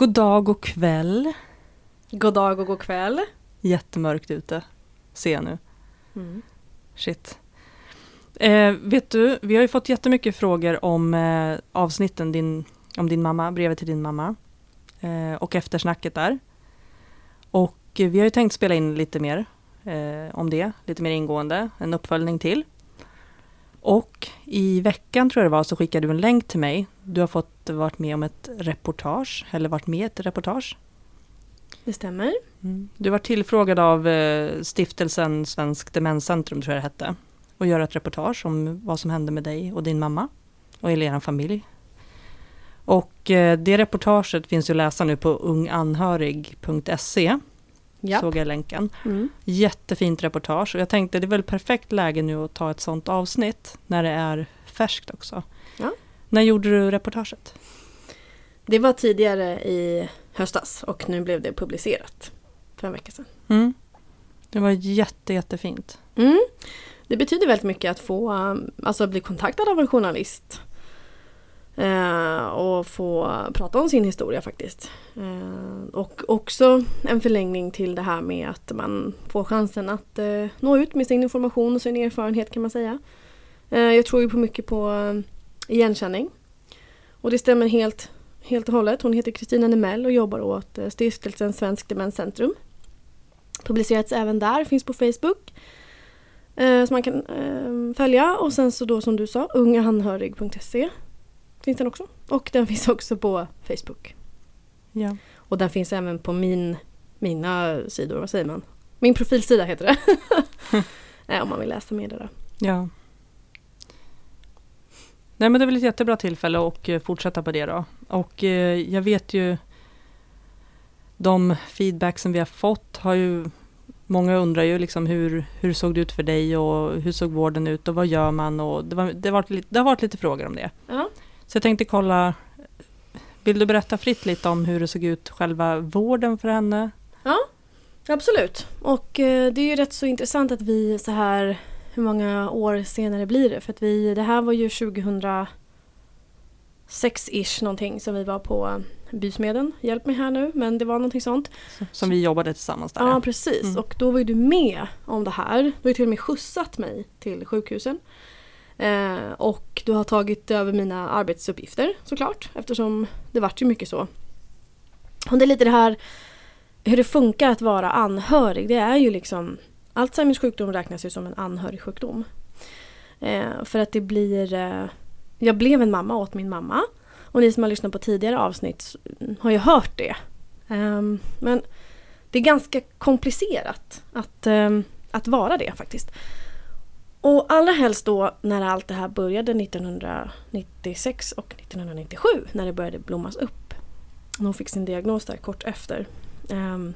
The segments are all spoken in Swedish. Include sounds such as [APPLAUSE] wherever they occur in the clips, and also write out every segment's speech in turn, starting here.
God dag och kväll. God dag och god kväll. Jättemörkt ute. Ser jag nu. Mm. Shit. Eh, vet du, vi har ju fått jättemycket frågor om eh, avsnitten din, om din mamma, brevet till din mamma. Eh, och eftersnacket där. Och vi har ju tänkt spela in lite mer eh, om det, lite mer ingående, en uppföljning till. Och i veckan tror jag det var så skickade du en länk till mig. Du har fått varit med om ett reportage, eller varit med i ett reportage. Det stämmer. Du var tillfrågad av eh, stiftelsen Svensk Demenscentrum, tror jag det hette, och göra ett reportage om vad som hände med dig och din mamma och hela er familj. Och eh, det reportaget finns ju att läsa nu på unganhörig.se, Ja. såg jag länken. Mm. Jättefint reportage och jag tänkte det är väl perfekt läge nu att ta ett sånt avsnitt när det är färskt också. Ja. När gjorde du reportaget? Det var tidigare i höstas och nu blev det publicerat för en vecka sedan. Mm. Det var jätte, jättefint. Mm. Det betyder väldigt mycket att få um, alltså bli kontaktad av en journalist. Eh, och få prata om sin historia faktiskt. Eh, och också en förlängning till det här med att man får chansen att eh, nå ut med sin information och sin erfarenhet kan man säga. Eh, jag tror ju på mycket på eh, igenkänning. Och det stämmer helt, helt och hållet. Hon heter Kristina Nemell och jobbar åt eh, stiftelsen Svensk Demenscentrum. Publicerats även där, finns på Facebook. Eh, som man kan eh, följa och sen så då som du sa, ungaanhörig.se finns den också. Och den [LAUGHS] finns också på Facebook. Ja. Och den finns även på min, mina sidor, vad säger man? Min profilsida heter det. [LAUGHS] om man vill läsa mer där. Ja. Nej men det är väl ett jättebra tillfälle att eh, fortsätta på det då. Och eh, jag vet ju de feedback som vi har fått har ju Många undrar ju liksom hur, hur såg det ut för dig och hur såg vården ut och vad gör man och det, var, det, har varit lite, det har varit lite frågor om det. Ja. Så jag tänkte kolla, vill du berätta fritt lite om hur det såg ut själva vården för henne? Absolut. Och eh, det är ju rätt så intressant att vi så här, hur många år senare blir det? För att vi, det här var ju 2006-ish någonting som vi var på eh, Bysmeden. Hjälp mig här nu, men det var någonting sånt. Som vi jobbade tillsammans där. Ja, precis. Mm. Och då var ju du med om det här. Du har ju till och med skjutsat mig till sjukhusen. Eh, och du har tagit över mina arbetsuppgifter såklart eftersom det vart ju mycket så. Och det är lite det här hur det funkar att vara anhörig. Det är ju liksom Alzheimers sjukdom räknas ju som en anhörigsjukdom. Eh, för att det blir eh, Jag blev en mamma åt min mamma. Och ni som har lyssnat på tidigare avsnitt har ju hört det. Ehm, men det är ganska komplicerat att, ehm, att vara det faktiskt. Och allra helst då när allt det här började 1996 och 1997 när det började blommas upp. Hon fick sin diagnos där kort efter. Um,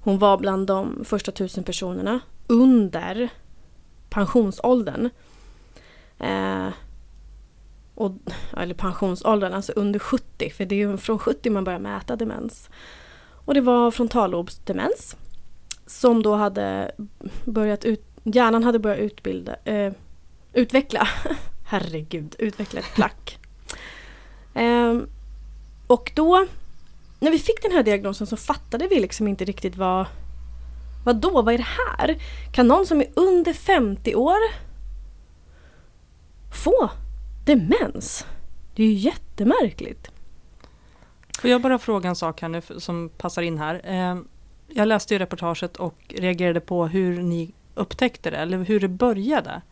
hon var bland de första tusen personerna under pensionsåldern. Eh, och, eller pensionsåldern, alltså under 70, för det är ju från 70 man börjar mäta demens. Och det var frontallobsdemens som då hade börjat ut, hjärnan hade börjat utbilda, eh, utveckla, [LAUGHS] herregud, utveckla ett plack. Eh, och då, när vi fick den här diagnosen så fattade vi liksom inte riktigt vad, vad då, vad är det här? Kan någon som är under 50 år få demens? Det är ju jättemärkligt. Får jag bara fråga en sak här nu som passar in här. Ehm, jag läste ju reportaget och reagerade på hur ni upptäckte det, eller hur det började.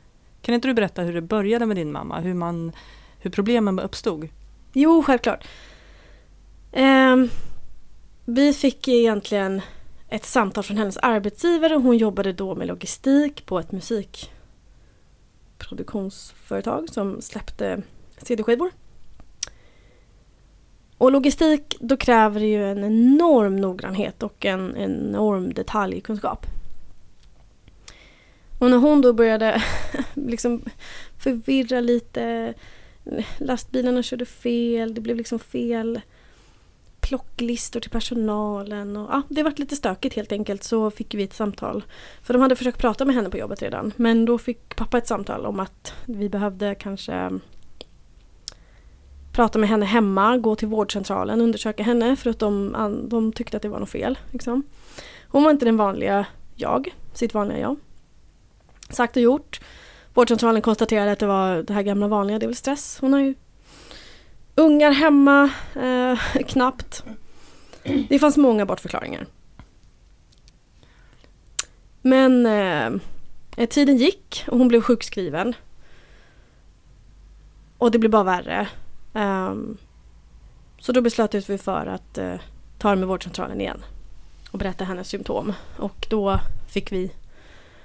Kan inte du berätta hur det började med din mamma? Hur, man, hur problemen uppstod? Jo, självklart. Eh, vi fick egentligen ett samtal från hennes arbetsgivare. Hon jobbade då med logistik på ett musikproduktionsföretag som släppte CD-skivor. Och logistik, då kräver det ju en enorm noggrannhet och en enorm detaljkunskap. Och när hon då började [LAUGHS] liksom förvirra lite lastbilarna körde fel, det blev liksom fel plocklistor till personalen och ja, det vart lite stökigt helt enkelt så fick vi ett samtal. För de hade försökt prata med henne på jobbet redan men då fick pappa ett samtal om att vi behövde kanske prata med henne hemma, gå till vårdcentralen, undersöka henne för att de, de tyckte att det var något fel. Liksom. Hon var inte den vanliga jag, sitt vanliga jag. Sagt och gjort. Vårdcentralen konstaterade att det var det här gamla vanliga, det är väl stress. Hon har ju ungar hemma, eh, [LAUGHS] knappt. Det fanns många bortförklaringar. Men eh, tiden gick och hon blev sjukskriven. Och det blev bara värre. Um, så då beslöt vi för att uh, ta med vårdcentralen igen. Och berätta hennes symptom. Och då fick vi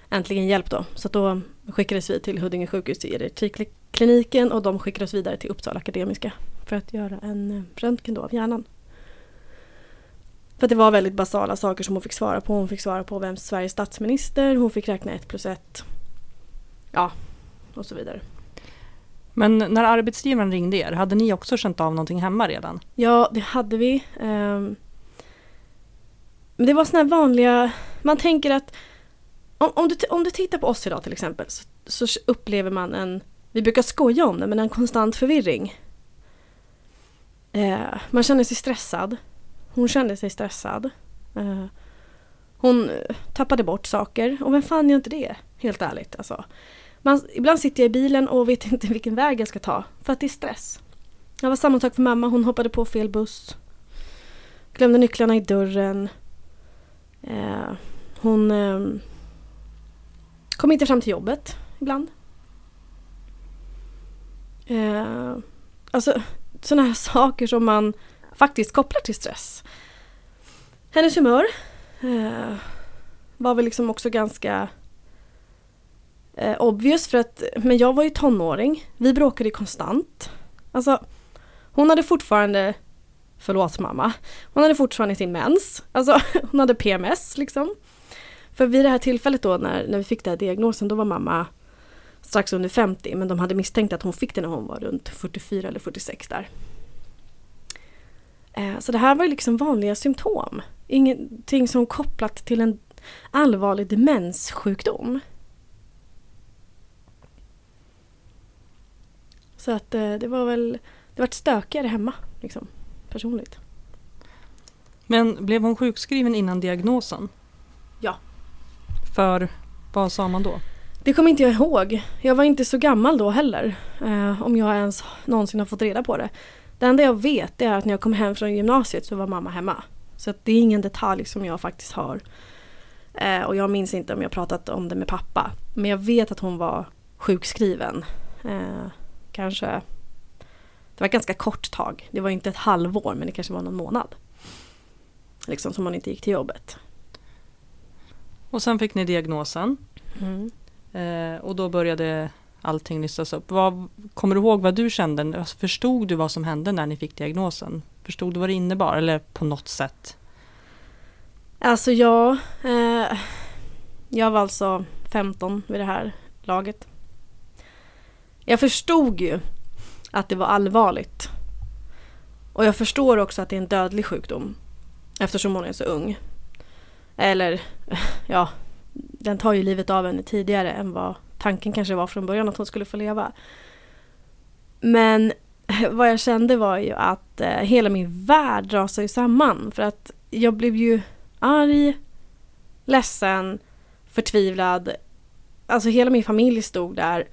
äntligen hjälp då. Så då skickades vi till Huddinge sjukhus till geriatrikkliniken och de skickade oss vidare till Uppsala Akademiska för att göra en eh, röntgen då av hjärnan. För det var väldigt basala saker som hon fick svara på. Hon fick svara på vem Sveriges statsminister, hon fick räkna ett plus ett. Ja, och så vidare. Men när arbetsgivaren ringde er, hade ni också känt av någonting hemma redan? Ja, det hade vi. Um, men det var såna här vanliga... Man tänker att om, om, du, om du tittar på oss idag till exempel så, så upplever man en... Vi brukar skoja om det, men en konstant förvirring. Eh, man känner sig stressad. Hon kände sig stressad. Eh, hon eh, tappade bort saker. Och vem fan gör inte det? Helt ärligt alltså. Man, ibland sitter jag i bilen och vet [LAUGHS] inte vilken väg jag ska ta. För att det är stress. Det var samma sak för mamma. Hon hoppade på fel buss. Glömde nycklarna i dörren. Eh, hon eh, kom inte fram till jobbet ibland. Eh, alltså sådana här saker som man faktiskt kopplar till stress. Hennes humör eh, var väl liksom också ganska eh, obvious för att, men jag var ju tonåring. Vi bråkade konstant. Alltså, hon hade fortfarande, förlåt mamma, hon hade fortfarande sin mens. Alltså, [LAUGHS] hon hade PMS liksom. För vid det här tillfället då när, när vi fick den här diagnosen, då var mamma strax under 50, men de hade misstänkt att hon fick det när hon var runt 44 eller 46 där. Eh, så det här var liksom vanliga symptom. Ingenting som kopplat till en allvarlig demenssjukdom. Så att eh, det var väl, det var stökigare hemma liksom, personligt. Men blev hon sjukskriven innan diagnosen? Ja. För vad sa man då? Det kommer inte jag ihåg. Jag var inte så gammal då heller. Eh, om jag ens någonsin har fått reda på det. Det enda jag vet är att när jag kom hem från gymnasiet så var mamma hemma. Så det är ingen detalj som jag faktiskt har. Eh, och jag minns inte om jag pratat om det med pappa. Men jag vet att hon var sjukskriven. Eh, kanske, det var ett ganska kort tag. Det var inte ett halvår men det kanske var någon månad. Liksom som hon inte gick till jobbet. Och sen fick ni diagnosen. Mm. Eh, och då började allting nystas upp. Vad, kommer du ihåg vad du kände? Alltså, förstod du vad som hände när ni fick diagnosen? Förstod du vad det innebar eller på något sätt? Alltså jag, eh, jag var alltså 15 vid det här laget. Jag förstod ju att det var allvarligt. Och jag förstår också att det är en dödlig sjukdom. Eftersom hon är så ung. Eller, [LAUGHS] ja, den tar ju livet av henne tidigare än vad tanken kanske var från början att hon skulle få leva. Men [LAUGHS] vad jag kände var ju att eh, hela min värld rasade samman. För att jag blev ju arg, ledsen, förtvivlad. Alltså hela min familj stod där.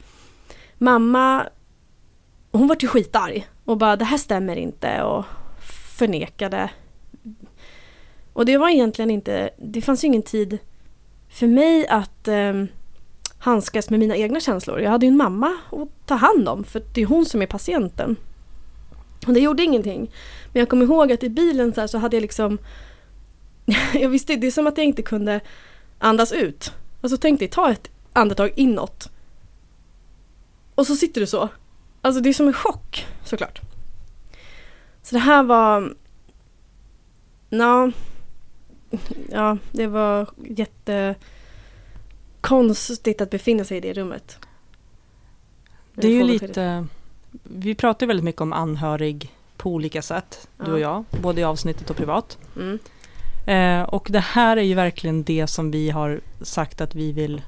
Mamma, hon var ju skitarg och bara det här stämmer inte och förnekade. Och det var egentligen inte, det fanns ju ingen tid för mig att eh, handskas med mina egna känslor. Jag hade ju en mamma att ta hand om för det är hon som är patienten. Och det gjorde ingenting. Men jag kommer ihåg att i bilen så, här, så hade jag liksom [LAUGHS] jag visste, det är som att jag inte kunde andas ut. Alltså tänk dig, ta ett andetag inåt. Och så sitter du så. Alltså det är som en chock såklart. Så det här var... Ja, ja det var jättekonstigt att befinna sig i det rummet. Det är ju lite... Vi pratar väldigt mycket om anhörig på olika sätt, ja. du och jag. Både i avsnittet och privat. Mm. Eh, och det här är ju verkligen det som vi har sagt att vi vill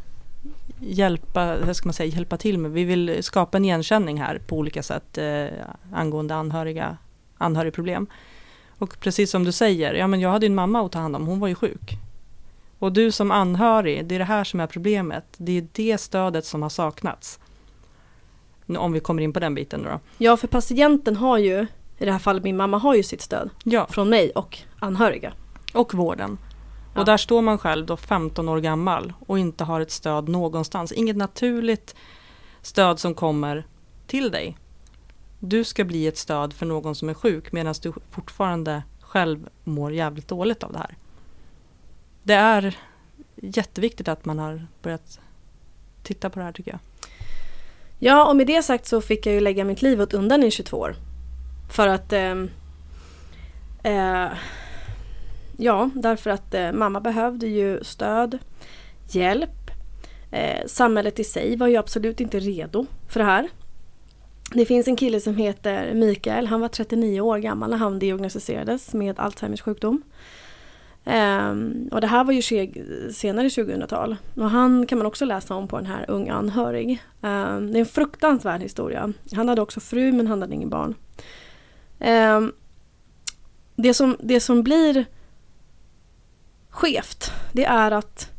hjälpa, hur ska man säga, hjälpa till med. Vi vill skapa en igenkänning här på olika sätt eh, angående anhöriga, anhörigproblem. Och precis som du säger, ja men jag hade en mamma att ta hand om, hon var ju sjuk. Och du som anhörig, det är det här som är problemet. Det är det stödet som har saknats. Om vi kommer in på den biten då. Ja, för patienten har ju, i det här fallet min mamma, har ju sitt stöd. Ja. Från mig och anhöriga. Och vården. Ja. Och där står man själv då 15 år gammal och inte har ett stöd någonstans. Inget naturligt stöd som kommer till dig. Du ska bli ett stöd för någon som är sjuk medan du fortfarande själv mår jävligt dåligt av det här. Det är jätteviktigt att man har börjat titta på det här tycker jag. Ja, och med det sagt så fick jag ju lägga mitt liv åt undan i 22 år. För att eh, eh, Ja, därför att eh, mamma behövde ju stöd, hjälp. Eh, samhället i sig var ju absolut inte redo för det här. Det finns en kille som heter Mikael, han var 39 år gammal när han diagnostiserades med Alzheimers sjukdom. Um, och det här var ju senare 2000-tal. Och han kan man också läsa om på den här Ung anhörig. Um, det är en fruktansvärd historia. Han hade också fru men han hade ingen barn. Um, det, som, det som blir skevt, det är att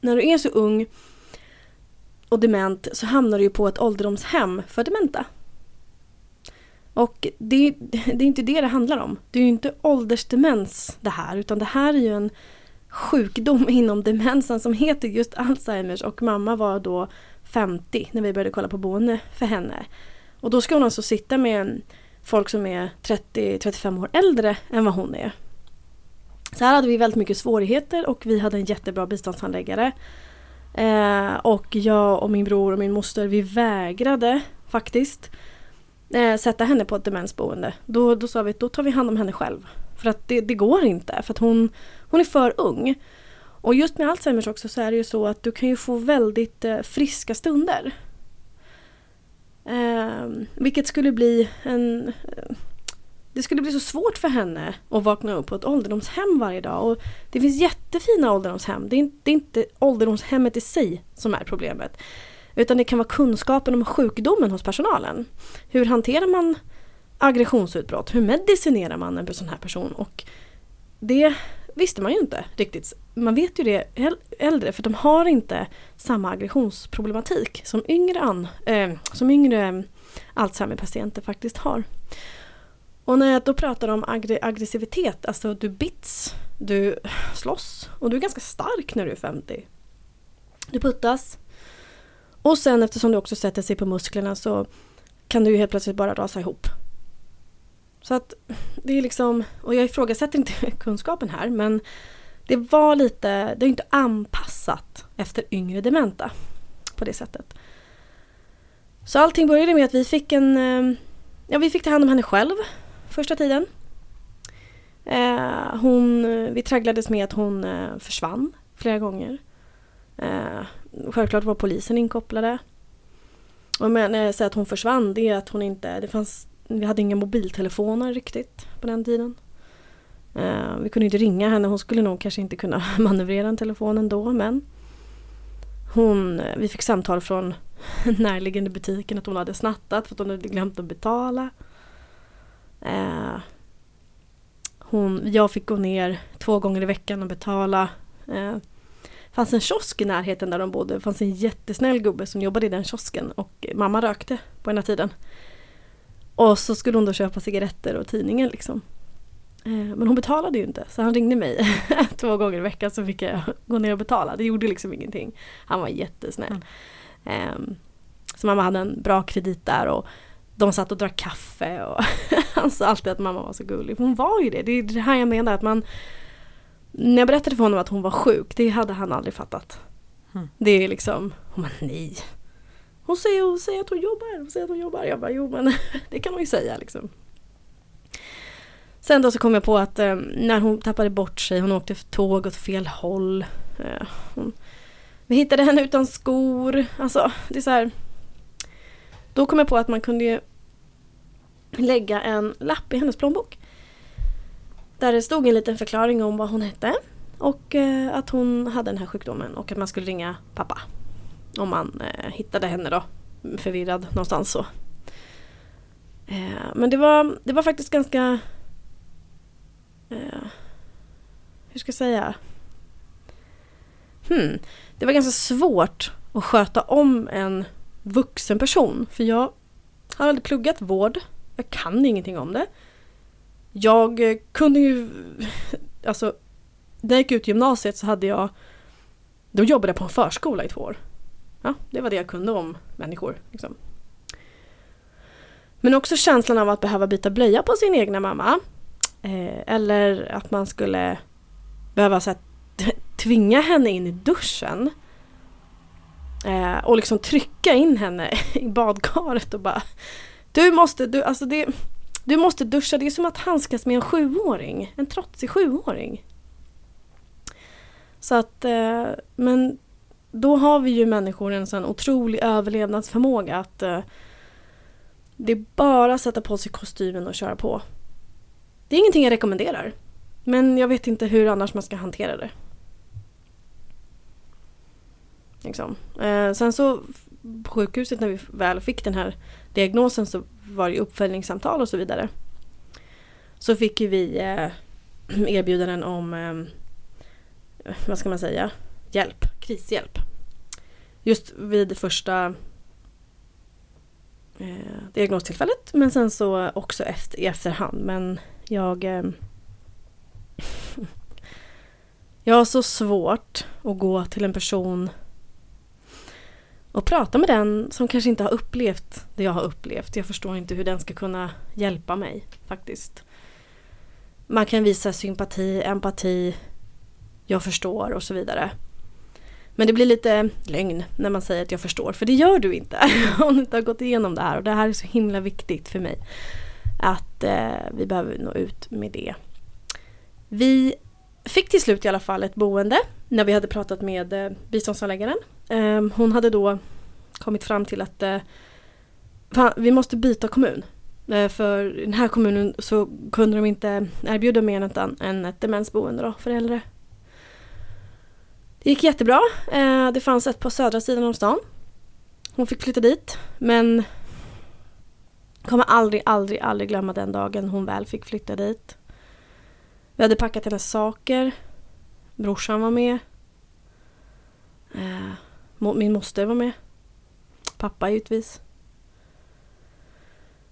när du är så ung och dement så hamnar du ju på ett ålderdomshem för dementa. Och det, det, är inte det det handlar om. Det är ju inte åldersdemens det här utan det här är ju en sjukdom [LAUGHS] inom demensen som heter just Alzheimers och mamma var då 50 när vi började kolla på boende för henne. Och då ska hon alltså sitta med folk som är 30-35 år äldre än vad hon är. Så här hade vi väldigt mycket svårigheter och vi hade en jättebra biståndshandläggare. Eh, och jag och min bror och min moster vi vägrade faktiskt eh, sätta henne på ett demensboende. Då, då sa vi att då tar vi hand om henne själv. För att det, det går inte för att hon, hon är för ung. Och just med Alzheimers också så är det ju så att du kan ju få väldigt eh, friska stunder. Eh, vilket skulle bli en... Det skulle bli så svårt för henne att vakna upp på ett ålderdomshem varje dag. Och det finns jättefina ålderdomshem. Det är, inte, det är inte ålderdomshemmet i sig som är problemet. Utan det kan vara kunskapen om sjukdomen hos personalen. Hur hanterar man aggressionsutbrott? Hur medicinerar man en sån här person? Och det visste man ju inte riktigt. Man vet ju det äldre för de har inte samma aggressionsproblematik som yngre, an, äh, som yngre eh, Alzheimer-patienter faktiskt har. Och när jag då pratar om aggressivitet, alltså du bits, du slåss och du är ganska stark när du är 50. Du puttas. Och sen eftersom det också sätter sig på musklerna så kan du ju helt plötsligt bara rasa ihop. Så att det är liksom, och jag ifrågasätter inte [LAUGHS] kunskapen här men det var lite, det är inte anpassat efter yngre dementa på det sättet. Så allting började med att vi fick en, eh, ja vi fick ta hand om henne själv första tiden. Eh, hon, vi tragglades med att hon eh, försvann flera gånger. Eh, självklart var polisen inkopplade. Och men, när jag säger att hon försvann, det är att hon inte, det fanns, vi hade inga mobiltelefoner riktigt på den tiden. Eh, vi kunde inte ringa henne, hon skulle nog kanske inte kunna [LAUGHS] manövrera en telefon ändå men hon, eh, vi fick samtal från [LAUGHS] närliggande butiken att hon hade snattat för att hon hade glömt att betala. Eh, hon, jag fick gå ner två gånger i veckan och betala. Eh, fanns en kiosk i närheten där de bodde. Det fanns en jättesnäll gubbe som jobbade i den kiosken och mamma rökte på den här tiden. Och så skulle hon då köpa cigaretter och tidningen liksom. Eh, men hon betalade ju inte så han ringde mig [LAUGHS] två gånger i veckan så fick jag gå ner och betala. Det gjorde liksom ingenting. Han var jättesnäll. Mm. Um, så mamma hade en bra kredit där och de satt och drack kaffe och [LAUGHS] han sa alltid att mamma var så gullig. Hon var ju det. Det är det här jag menar att man När jag berättade för honom att hon var sjuk, det hade han aldrig fattat. Mm. Det är liksom, hon bara nej. Hon säger, hon säger att hon jobbar, hon säger att hon jobbar. Jag bara jo men [LAUGHS] det kan hon ju säga liksom. Sen då så kom jag på att eh, när hon tappade bort sig, hon åkte tåg åt fel håll. Eh, hon, vi hittade henne utan skor. Alltså det är så här, då kom jag på att man kunde lägga en lapp i hennes plånbok. Där det stod en liten förklaring om vad hon hette och eh, att hon hade den här sjukdomen och att man skulle ringa pappa. Om man eh, hittade henne då förvirrad någonstans så. Eh, men det var, det var faktiskt ganska... Eh, hur ska jag säga? Hmm, det var ganska svårt att sköta om en vuxen person. För jag har aldrig pluggat vård. Jag kan ingenting om det. Jag eh, kunde ju... [LAUGHS] Alltså, när jag gick ut gymnasiet så hade jag... Då jobbade jag på en förskola i två år. Ja, det var det jag kunde om människor. Liksom. Men också känslan av att behöva byta blöja på sin egna mamma. Eh, eller att man skulle behöva så här, [LAUGHS] tvinga henne in i duschen. Eh, och liksom trycka in henne [LAUGHS] i badkaret och bara Du måste, du, alltså det, du måste duscha. Det är som att handskas med en sjuåring. En trotsig sjuåring. Så att, eh, men då har vi ju människor en sån otrolig överlevnadsförmåga att eh, det är bara att sätta på sig kostymen och köra på. Det är ingenting jag rekommenderar. Men jag vet inte hur annars man ska hantera det. Liksom. Eh, sen så på sjukhuset när vi väl fick den här diagnosen så var det uppföljningssamtal och så vidare. Så fick ju vi eh, [CLEARS THROAT] erbjudanden om, eh, vad ska man säga, hjälp, krishjälp. Just vid första eh, diagnostillfället men sen så också efter, i efterhand. Men jag... Eh, [LAUGHS] jag har så svårt att gå till en person och prata med den som kanske inte har upplevt det jag har upplevt. Jag förstår inte hur den ska kunna hjälpa mig faktiskt. Man kan visa sympati, empati, jag förstår och så vidare. Men det blir lite lögn när man säger att jag förstår, för det gör du inte [LAUGHS] om du inte har gått igenom det här. Och det här är så himla viktigt för mig. Att eh, vi behöver nå ut med det. Vi fick till slut i alla fall ett boende när vi hade pratat med eh, biståndsanläggaren. Eh, hon hade då kommit fram till att eh, fan, vi måste byta kommun. Eh, för i den här kommunen så kunde de inte erbjuda mer än ett demensboende då, för äldre. Det gick jättebra. Eh, det fanns ett på södra sidan av stan. Hon fick flytta dit men kommer aldrig, aldrig, aldrig glömma den dagen hon väl fick flytta dit. Vi hade packat hennes saker. Brorsan var med. Eh, min moster var med. Pappa givetvis.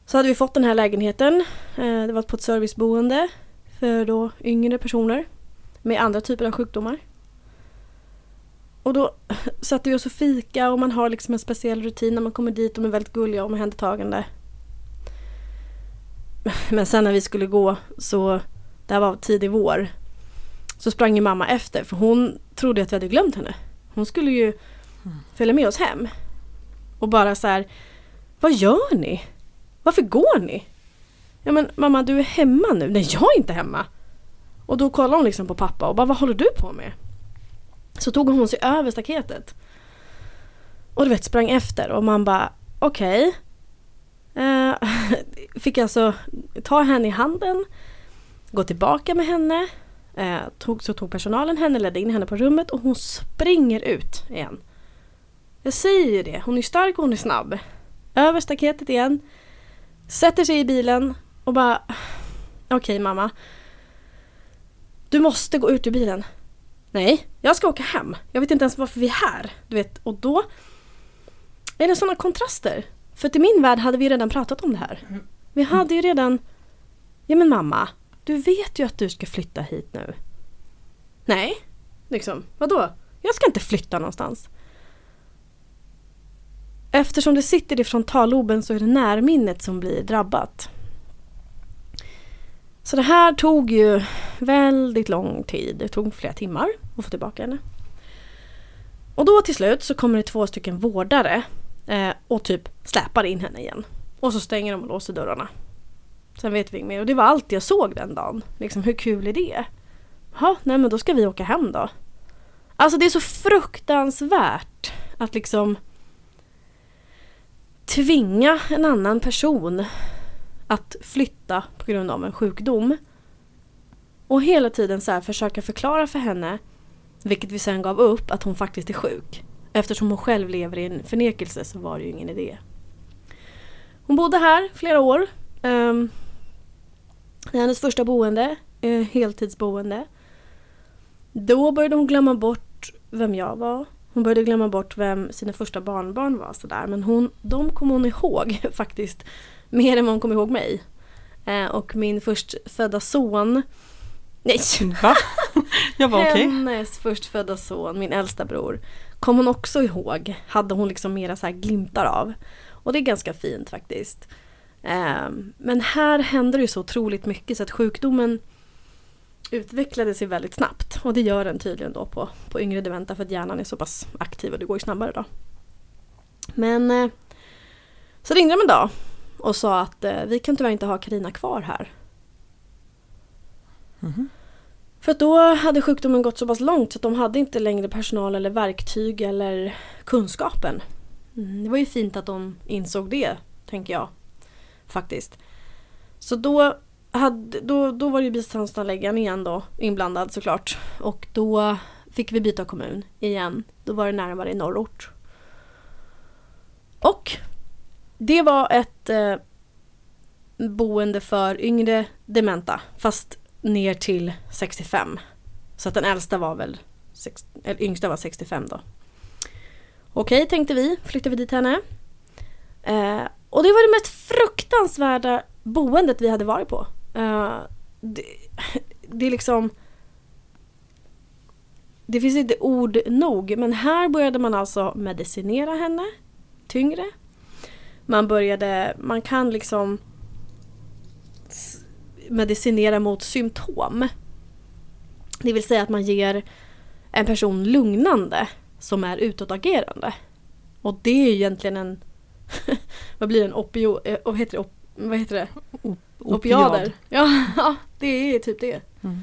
Så hade vi fått den här lägenheten. Eh, det var på ett serviceboende för då yngre personer med andra typer av sjukdomar. Och då [LAUGHS] satte vi oss och fika och man har liksom en speciell rutin när man kommer dit. De är väldigt gulliga och omhändertagande. [LAUGHS] Men sen när vi skulle gå så, det här var tidig vår, så sprang ju mamma efter för hon trodde att vi hade glömt henne. Hon skulle ju följa med oss hem. Och bara så här, vad gör ni? Varför går ni? Ja men mamma du är hemma nu. Nej jag är inte hemma. Och då kollar hon liksom på pappa och bara vad håller du på med? Så tog hon sig över staketet. Och du vet sprang efter och man bara okej. Okay. Eh, [LAUGHS] fick alltså ta henne i handen. Gå tillbaka med henne. Eh, tog, så tog personalen henne, ledde in henne på rummet och hon springer ut igen. Jag säger ju det, hon är stark och hon är snabb. Över staketet igen. Sätter sig i bilen och bara Okej okay, mamma. Du måste gå ut ur bilen. Nej, jag ska åka hem. Jag vet inte ens varför vi är här. Du vet, och då är det sådana kontraster. För i min värld hade vi redan pratat om det här. Vi hade ju redan... Ja men mamma, du vet ju att du ska flytta hit nu. Nej, liksom, vadå? Jag ska inte flytta någonstans. Eftersom det sitter i frontalloben så är det närminnet som blir drabbat. Så det här tog ju väldigt lång tid. Det tog flera timmar att få tillbaka henne. Och då till slut så kommer det två stycken vårdare eh, och typ släpar in henne igen. Och så stänger de och låser dörrarna. Sen vet vi inget mer. Och det var allt jag såg den dagen. Liksom, hur kul är det? Ja, nej men då ska vi åka hem då. Alltså det är så fruktansvärt att liksom tvinga en annan person att flytta på grund av en sjukdom. Och hela tiden så försöka förklara för henne, vilket vi sen gav upp, att hon faktiskt är sjuk. Eftersom hon själv lever i en förnekelse så var det ju ingen idé. Hon bodde här flera år. Um, det är hennes första boende, uh, heltidsboende. Då började hon glömma bort vem jag var. Hon började glömma bort vem sina första barnbarn var sådär. Men hon, de kom hon ihåg [LAUGHS] faktiskt. Mer än vad hon kom ihåg mig. Eh, och min förstfödda son Nej! Va? [LAUGHS] Jag var okej. Okay. Hennes förstfödda son, min äldsta bror, kom hon också ihåg. Hade hon liksom mera så glimtar av. Och det är ganska fint faktiskt. Eh, men här hände det ju så otroligt mycket så att sjukdomen utvecklade sig väldigt snabbt. Och det gör den tydligen då på, på yngre dementa för att hjärnan är så pass aktiv och det går ju snabbare då. Men eh, så ringde de en dag och sa att eh, vi kan tyvärr inte ha Karina kvar här. Mm. För att då hade sjukdomen gått så pass långt så att de hade inte längre personal eller verktyg eller kunskapen. Mm, det var ju fint att de insåg det, tänker jag. Faktiskt. Så då, hade, då, då var det ju biståndsanläggaren igen då inblandad såklart. Och då fick vi byta kommun igen. Då var det närmare i norrort. Och det var ett eh, boende för yngre dementa fast ner till 65. Så att den äldsta var väl, eller yngsta var 65 då. Okej tänkte vi, flyttade vi dit henne. Eh, och det var det mest fruktansvärda boendet vi hade varit på. Eh, det, det är liksom... Det finns inte ord nog men här började man alltså medicinera henne tyngre. Man började, man kan liksom medicinera mot symptom. Det vill säga att man ger en person lugnande som är utåtagerande. Och det är egentligen en... [LAUGHS] vad blir det? en opio... Eh, vad heter det? Op, vad heter det? Op Opiader. [LAUGHS] Ja, det är typ det. Mm.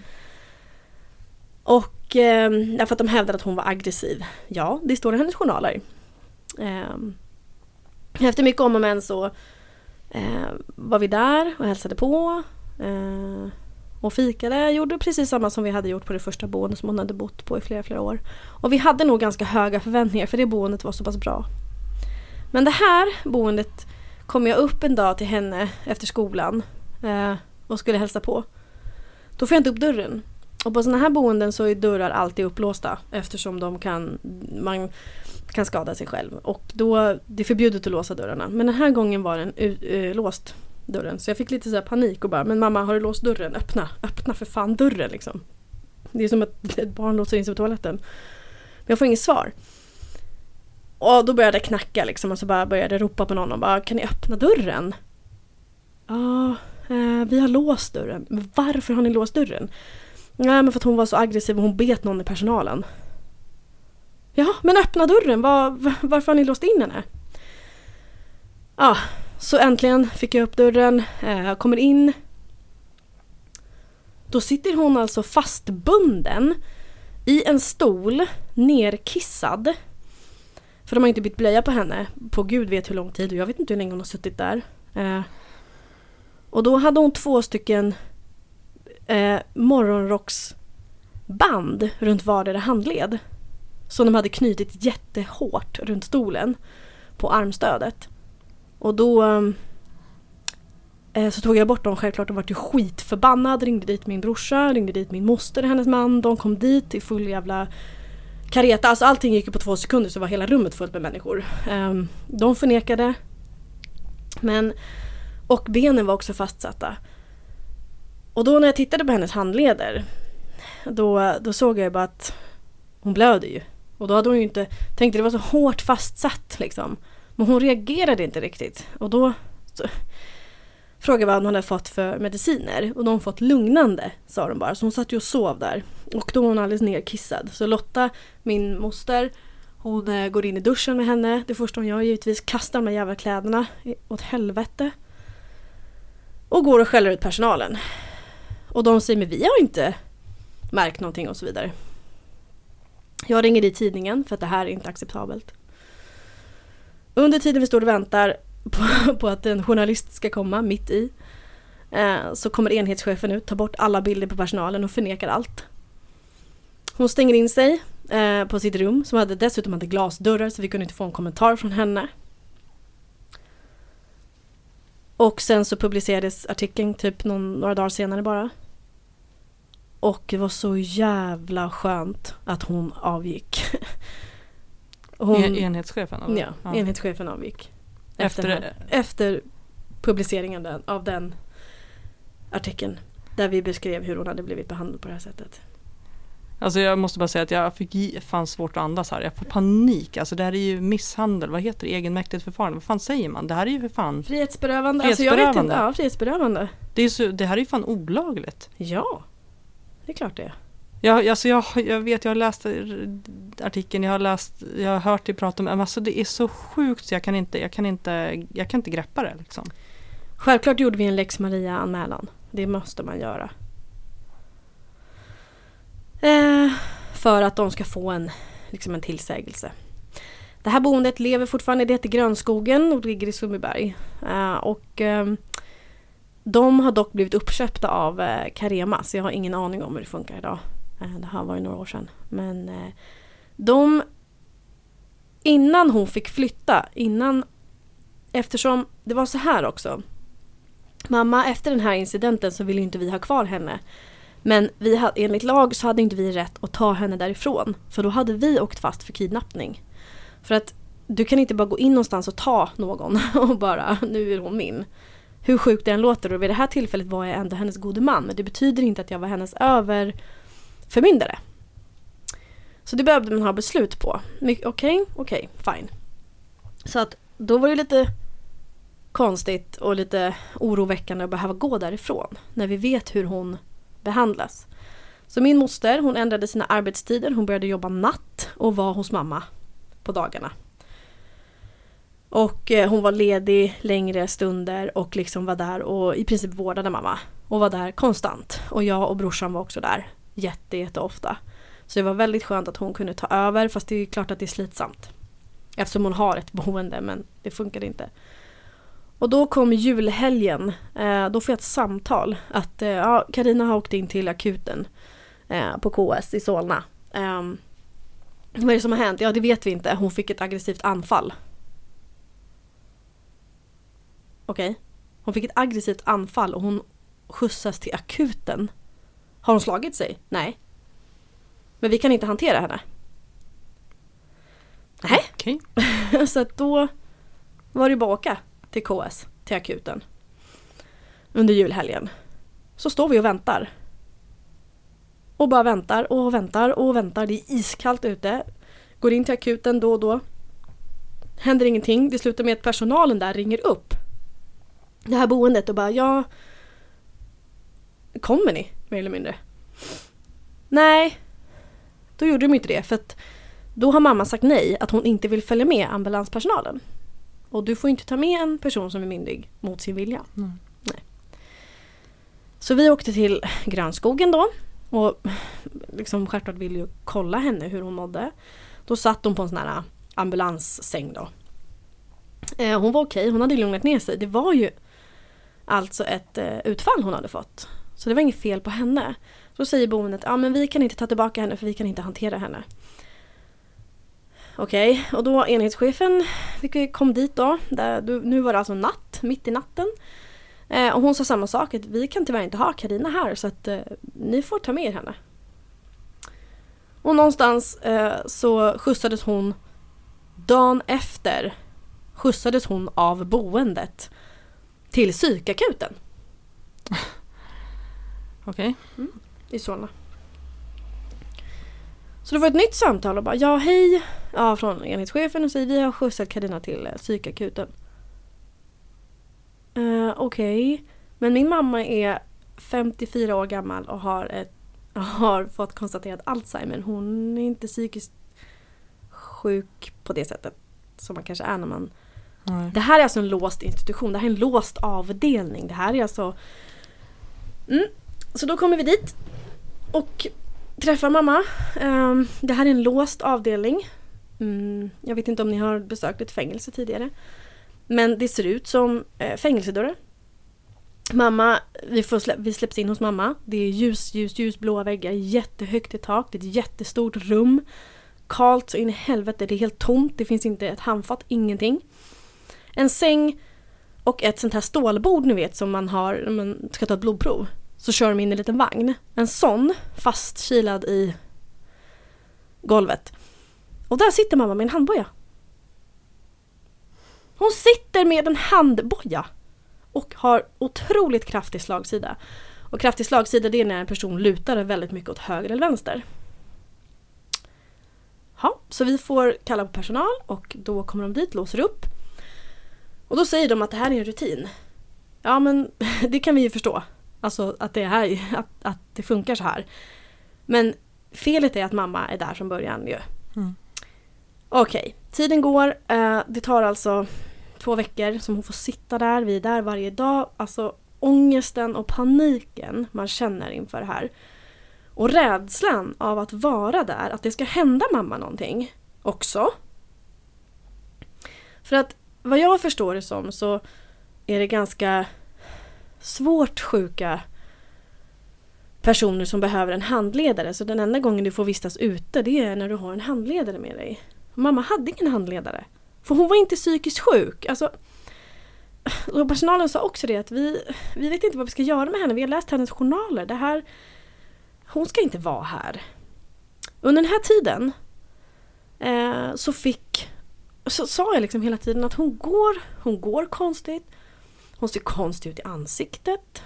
Och eh, därför att de hävdade att hon var aggressiv. Ja, det står i hennes journaler. Eh, efter mycket om och men så eh, var vi där och hälsade på. Eh, och fikade, gjorde precis samma som vi hade gjort på det första boendet som hon hade bott på i flera, flera år. Och vi hade nog ganska höga förväntningar för det boendet var så pass bra. Men det här boendet kom jag upp en dag till henne efter skolan eh, och skulle hälsa på. Då får jag inte upp dörren. Och på sådana här boenden så är dörrar alltid upplåsta eftersom de kan, man kan skada sig själv. Och då, det är förbjudet att låsa dörrarna. Men den här gången var den uh, låst dörren. Så jag fick lite så panik och bara Men mamma har du låst dörren? Öppna! Öppna för fan dörren liksom. Det är som att [LAUGHS] ett barn låser in sig på toaletten. Men jag får inget svar. Och då började jag knacka liksom och så bara började jag ropa på någon och bara Kan ni öppna dörren? Ja, eh, Eh, vi har låst dörren. Varför har ni låst dörren? Nej men för att hon var så aggressiv och hon bet någon i personalen. Ja, men öppna dörren! Var, varför har ni låst in henne? Ja, så äntligen fick jag upp dörren, eh, jag kommer in. Då sitter hon alltså fastbunden i en stol, nerkissad. För de har inte bytt blöja på henne på gud vet hur lång tid och jag vet inte hur länge hon har suttit där. Eh, och då hade hon två stycken eh, morgonrocksband runt vardera handled. Som de hade knutit jättehårt runt stolen på armstödet. Och då eh, eh så tog jag bort dem självklart och vart ju skitförbannad. Ringde dit min brorsa, ringde dit min moster, hennes man. De kom dit i full jävla kareta. Alltså allting gick ju på två sekunder så var hela rummet fullt med människor. Eh, de förnekade. Men, och benen var också fastsatta. Och då när jag tittade på hennes handleder då, då såg jag bara att hon blöder ju. Och då hade hon ju inte, tänkte det var så hårt fastsatt liksom. Men hon reagerade inte riktigt. Och då så, frågade vad hon hade fått för mediciner. Och de fått lugnande, sa de bara. Så hon satt ju och sov där. Och då var hon alldeles nerkissad. Så Lotta, min moster, hon eh, går in i duschen med henne. Det första hon gör givetvis kastar de här jävla kläderna åt helvete. Och går och skäller ut personalen. Och de säger men vi har inte märkt någonting och så vidare. Jag ringer i tidningen för att det här är inte acceptabelt. Under tiden vi står och väntar på, [LAUGHS] på att en journalist ska komma mitt i eh, så kommer enhetschefen ut, tar bort alla bilder på personalen och förnekar allt. Hon stänger in sig eh, på sitt rum som hade, dessutom hade glasdörrar så vi kunde inte få en kommentar från henne. Och sen så publicerades artikeln typ någon, några dagar senare bara. Och det var så jävla skönt att hon avgick. [LAUGHS] Hon, en, enhetschefen? Ja, ja, enhetschefen avgick. Efter, efter, efter publiceringen av den artikeln. Där vi beskrev hur hon hade blivit behandlad på det här sättet. Alltså jag måste bara säga att jag fick fan svårt att andas här. Jag får panik. Alltså det här är ju misshandel. Vad heter det? Egenmäktigt förfarande. Vad fan säger man? Det här är ju för fan... Frihetsberövande. frihetsberövande. Alltså jag vet inte. Ja, frihetsberövande. Det, är så, det här är ju fan olagligt. Ja. Det är klart det är. Jag, alltså jag, jag vet, jag har läst artikeln, jag har läst, jag har hört dig prata om det. Alltså det är så sjukt så jag kan inte, jag kan inte, jag kan inte greppa det liksom. Självklart gjorde vi en lex Maria-anmälan. Det måste man göra. Eh, för att de ska få en, liksom en tillsägelse. Det här boendet lever fortfarande, det heter Grönskogen och ligger i Sundbyberg. Eh, och eh, de har dock blivit uppköpta av eh, Carema så jag har ingen aning om hur det funkar idag. Eh, det här var ju några år sedan. Men eh, de... Innan hon fick flytta, innan... Eftersom det var så här också. Mamma, efter den här incidenten så ville inte vi ha kvar henne. Men vi hade, enligt lag så hade inte vi rätt att ta henne därifrån. För då hade vi åkt fast för kidnappning. För att du kan inte bara gå in någonstans och ta någon [LAUGHS] och bara, nu är hon min. Hur sjukt det än låter och vid det här tillfället var jag ändå hennes gode man. Men det betyder inte att jag var hennes överförmyndare. Så det behövde man ha beslut på. Okej, okej, okay, fine. Så att då var det lite konstigt och lite oroväckande att behöva gå därifrån. När vi vet hur hon behandlas. Så min moster hon ändrade sina arbetstider, hon började jobba natt och var hos mamma på dagarna. Och eh, hon var ledig längre stunder och liksom var där och i princip vårdade mamma. Och var där konstant. Och jag och brorsan var också där jätte, jätteofta. Så det var väldigt skönt att hon kunde ta över fast det är klart att det är slitsamt. Eftersom hon har ett boende men det funkade inte. Och då kom julhelgen. Eh, då får jag ett samtal att eh, ja, Carina har åkt in till akuten eh, på KS i Solna. Eh, vad är det som har hänt? Ja det vet vi inte. Hon fick ett aggressivt anfall. Okej. Okay. Hon fick ett aggressivt anfall och hon skjutsas till akuten. Har hon slagit sig? Nej. Men vi kan inte hantera henne. Nej. Okay. [LAUGHS] så att då var det bara att åka till KS, till akuten. Under julhelgen. Så står vi och väntar. Och bara väntar och väntar och väntar. Det är iskallt ute. Går in till akuten då och då. Händer ingenting. Det slutar med att personalen där ringer upp det här boendet och bara ja Kommer ni? Mer eller mindre. Nej. Då gjorde de inte det för att då har mamma sagt nej att hon inte vill följa med ambulanspersonalen. Och du får inte ta med en person som är myndig mot sin vilja. Mm. Nej. Så vi åkte till Grönskogen då. Och liksom självklart ville ju kolla henne hur hon mådde. Då satt hon på en sån här ambulanssäng då. Eh, hon var okej, hon hade lugnat ner sig. Det var ju alltså ett eh, utfall hon hade fått. Så det var inget fel på henne. Så säger boendet, ja men vi kan inte ta tillbaka henne för vi kan inte hantera henne. Okej, okay, och då enhetschefen vi kom dit då. Där, nu var det alltså natt, mitt i natten. Eh, och hon sa samma sak, att vi kan tyvärr inte ha Karina här så att eh, ni får ta med er henne. Och någonstans eh, så skjutsades hon dagen efter skjutsades hon av boendet till psykakuten. [LAUGHS] Okej. Okay. Mm, I Solna. Så det var ett nytt samtal och bara ja hej ja, från enhetschefen och säger vi har skjutsat Karina till eh, psykakuten. Uh, Okej, okay. men min mamma är 54 år gammal och har, ett, [LAUGHS] har fått konstaterat Alzheimer. Hon är inte psykiskt sjuk på det sättet som man kanske är när man Nej. Det här är alltså en låst institution, det här är en låst avdelning. Det här är alltså... Mm. Så då kommer vi dit och träffar mamma. Um, det här är en låst avdelning. Mm, jag vet inte om ni har besökt ett fängelse tidigare. Men det ser ut som eh, fängelsedörrar. Mamma, vi, får slä, vi släpps in hos mamma. Det är ljus, ljus, ljusblåa väggar, jättehögt i tak. Det är ett jättestort rum. kallt så in i helvete. Det är helt tomt. Det finns inte ett handfat, ingenting. En säng och ett sånt här stålbord ni vet som man har när man ska ta ett blodprov. Så kör de in en liten vagn. En sån fastkilad i golvet. Och där sitter mamma med en handboja. Hon sitter med en handboja och har otroligt kraftig slagsida. Och kraftig slagsida det är när en person lutar väldigt mycket åt höger eller vänster. Ja, så vi får kalla på personal och då kommer de dit, låser upp. Och då säger de att det här är en rutin. Ja men [LAUGHS] det kan vi ju förstå. Alltså att det, här, att, att det funkar så här. Men felet är att mamma är där från början ju. Mm. Okej, okay. tiden går. Eh, det tar alltså två veckor som hon får sitta där. Vi är där varje dag. Alltså ångesten och paniken man känner inför det här. Och rädslan av att vara där, att det ska hända mamma någonting också. För att vad jag förstår det som så är det ganska svårt sjuka personer som behöver en handledare. Så den enda gången du får vistas ute det är när du har en handledare med dig. Mamma hade ingen handledare. För hon var inte psykiskt sjuk. Alltså, och personalen sa också det att vi, vi vet inte vad vi ska göra med henne. Vi har läst hennes journaler. Det här, hon ska inte vara här. Under den här tiden eh, så fick så sa jag liksom hela tiden att hon går, hon går konstigt. Hon ser konstig ut i ansiktet.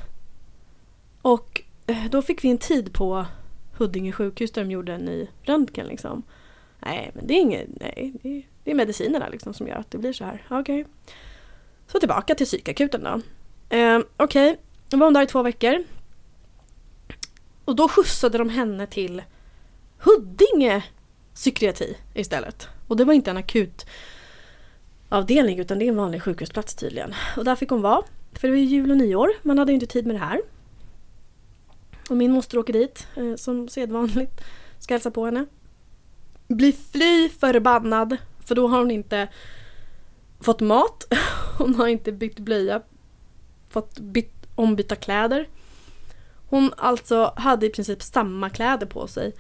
Och eh, då fick vi en tid på Huddinge sjukhus där de gjorde en ny röntgen liksom. Nej, men det är inget, nej, det är, medicinerna liksom som gör att det blir så här. Okej. Okay. Så tillbaka till psykakuten då. Eh, Okej, okay. då var hon där i två veckor. Och då skjutsade de henne till Huddinge psykiatri istället. Och det var inte en akut avdelning utan det är en vanlig sjukhusplats tydligen. Och där fick hon vara. För det var ju jul och nyår, man hade ju inte tid med det här. Och min moster åker dit eh, som sedvanligt. Ska hälsa på henne. Blir fly förbannad för då har hon inte fått mat. [LAUGHS] Hon har inte bytt blöja. Fått bytt, ombyta kläder. Hon alltså hade i princip samma kläder på sig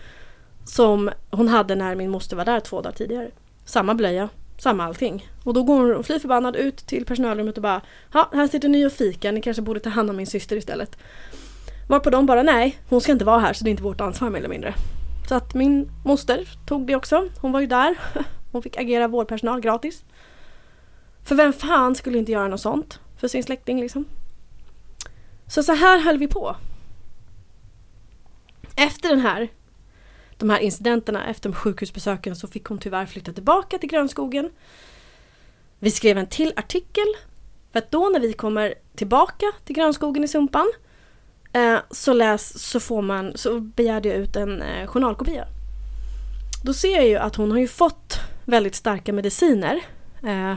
som hon hade när min moster var där två dagar tidigare. Samma blöja, samma allting. Och då går hon fly förbannad ut till personalrummet och bara Ja, här sitter ni och fika, ni kanske borde ta hand om min syster istället. Varpå de bara nej, hon ska inte vara här så det är inte vårt ansvar mer eller mindre. Så att min moster tog det också. Hon var ju där. [LAUGHS] Hon fick agera vårdpersonal gratis. För vem fan skulle inte göra något sånt för sin släkting liksom? Så så här höll vi på. Efter den här de här incidenterna efter sjukhusbesöken så fick hon tyvärr flytta tillbaka till grönskogen. Vi skrev en till artikel för att då när vi kommer tillbaka till grönskogen i Sumpan eh, så, läs, så, får man, så begärde jag ut en eh, journalkopia. Då ser jag ju att hon har ju fått väldigt starka mediciner. Eh,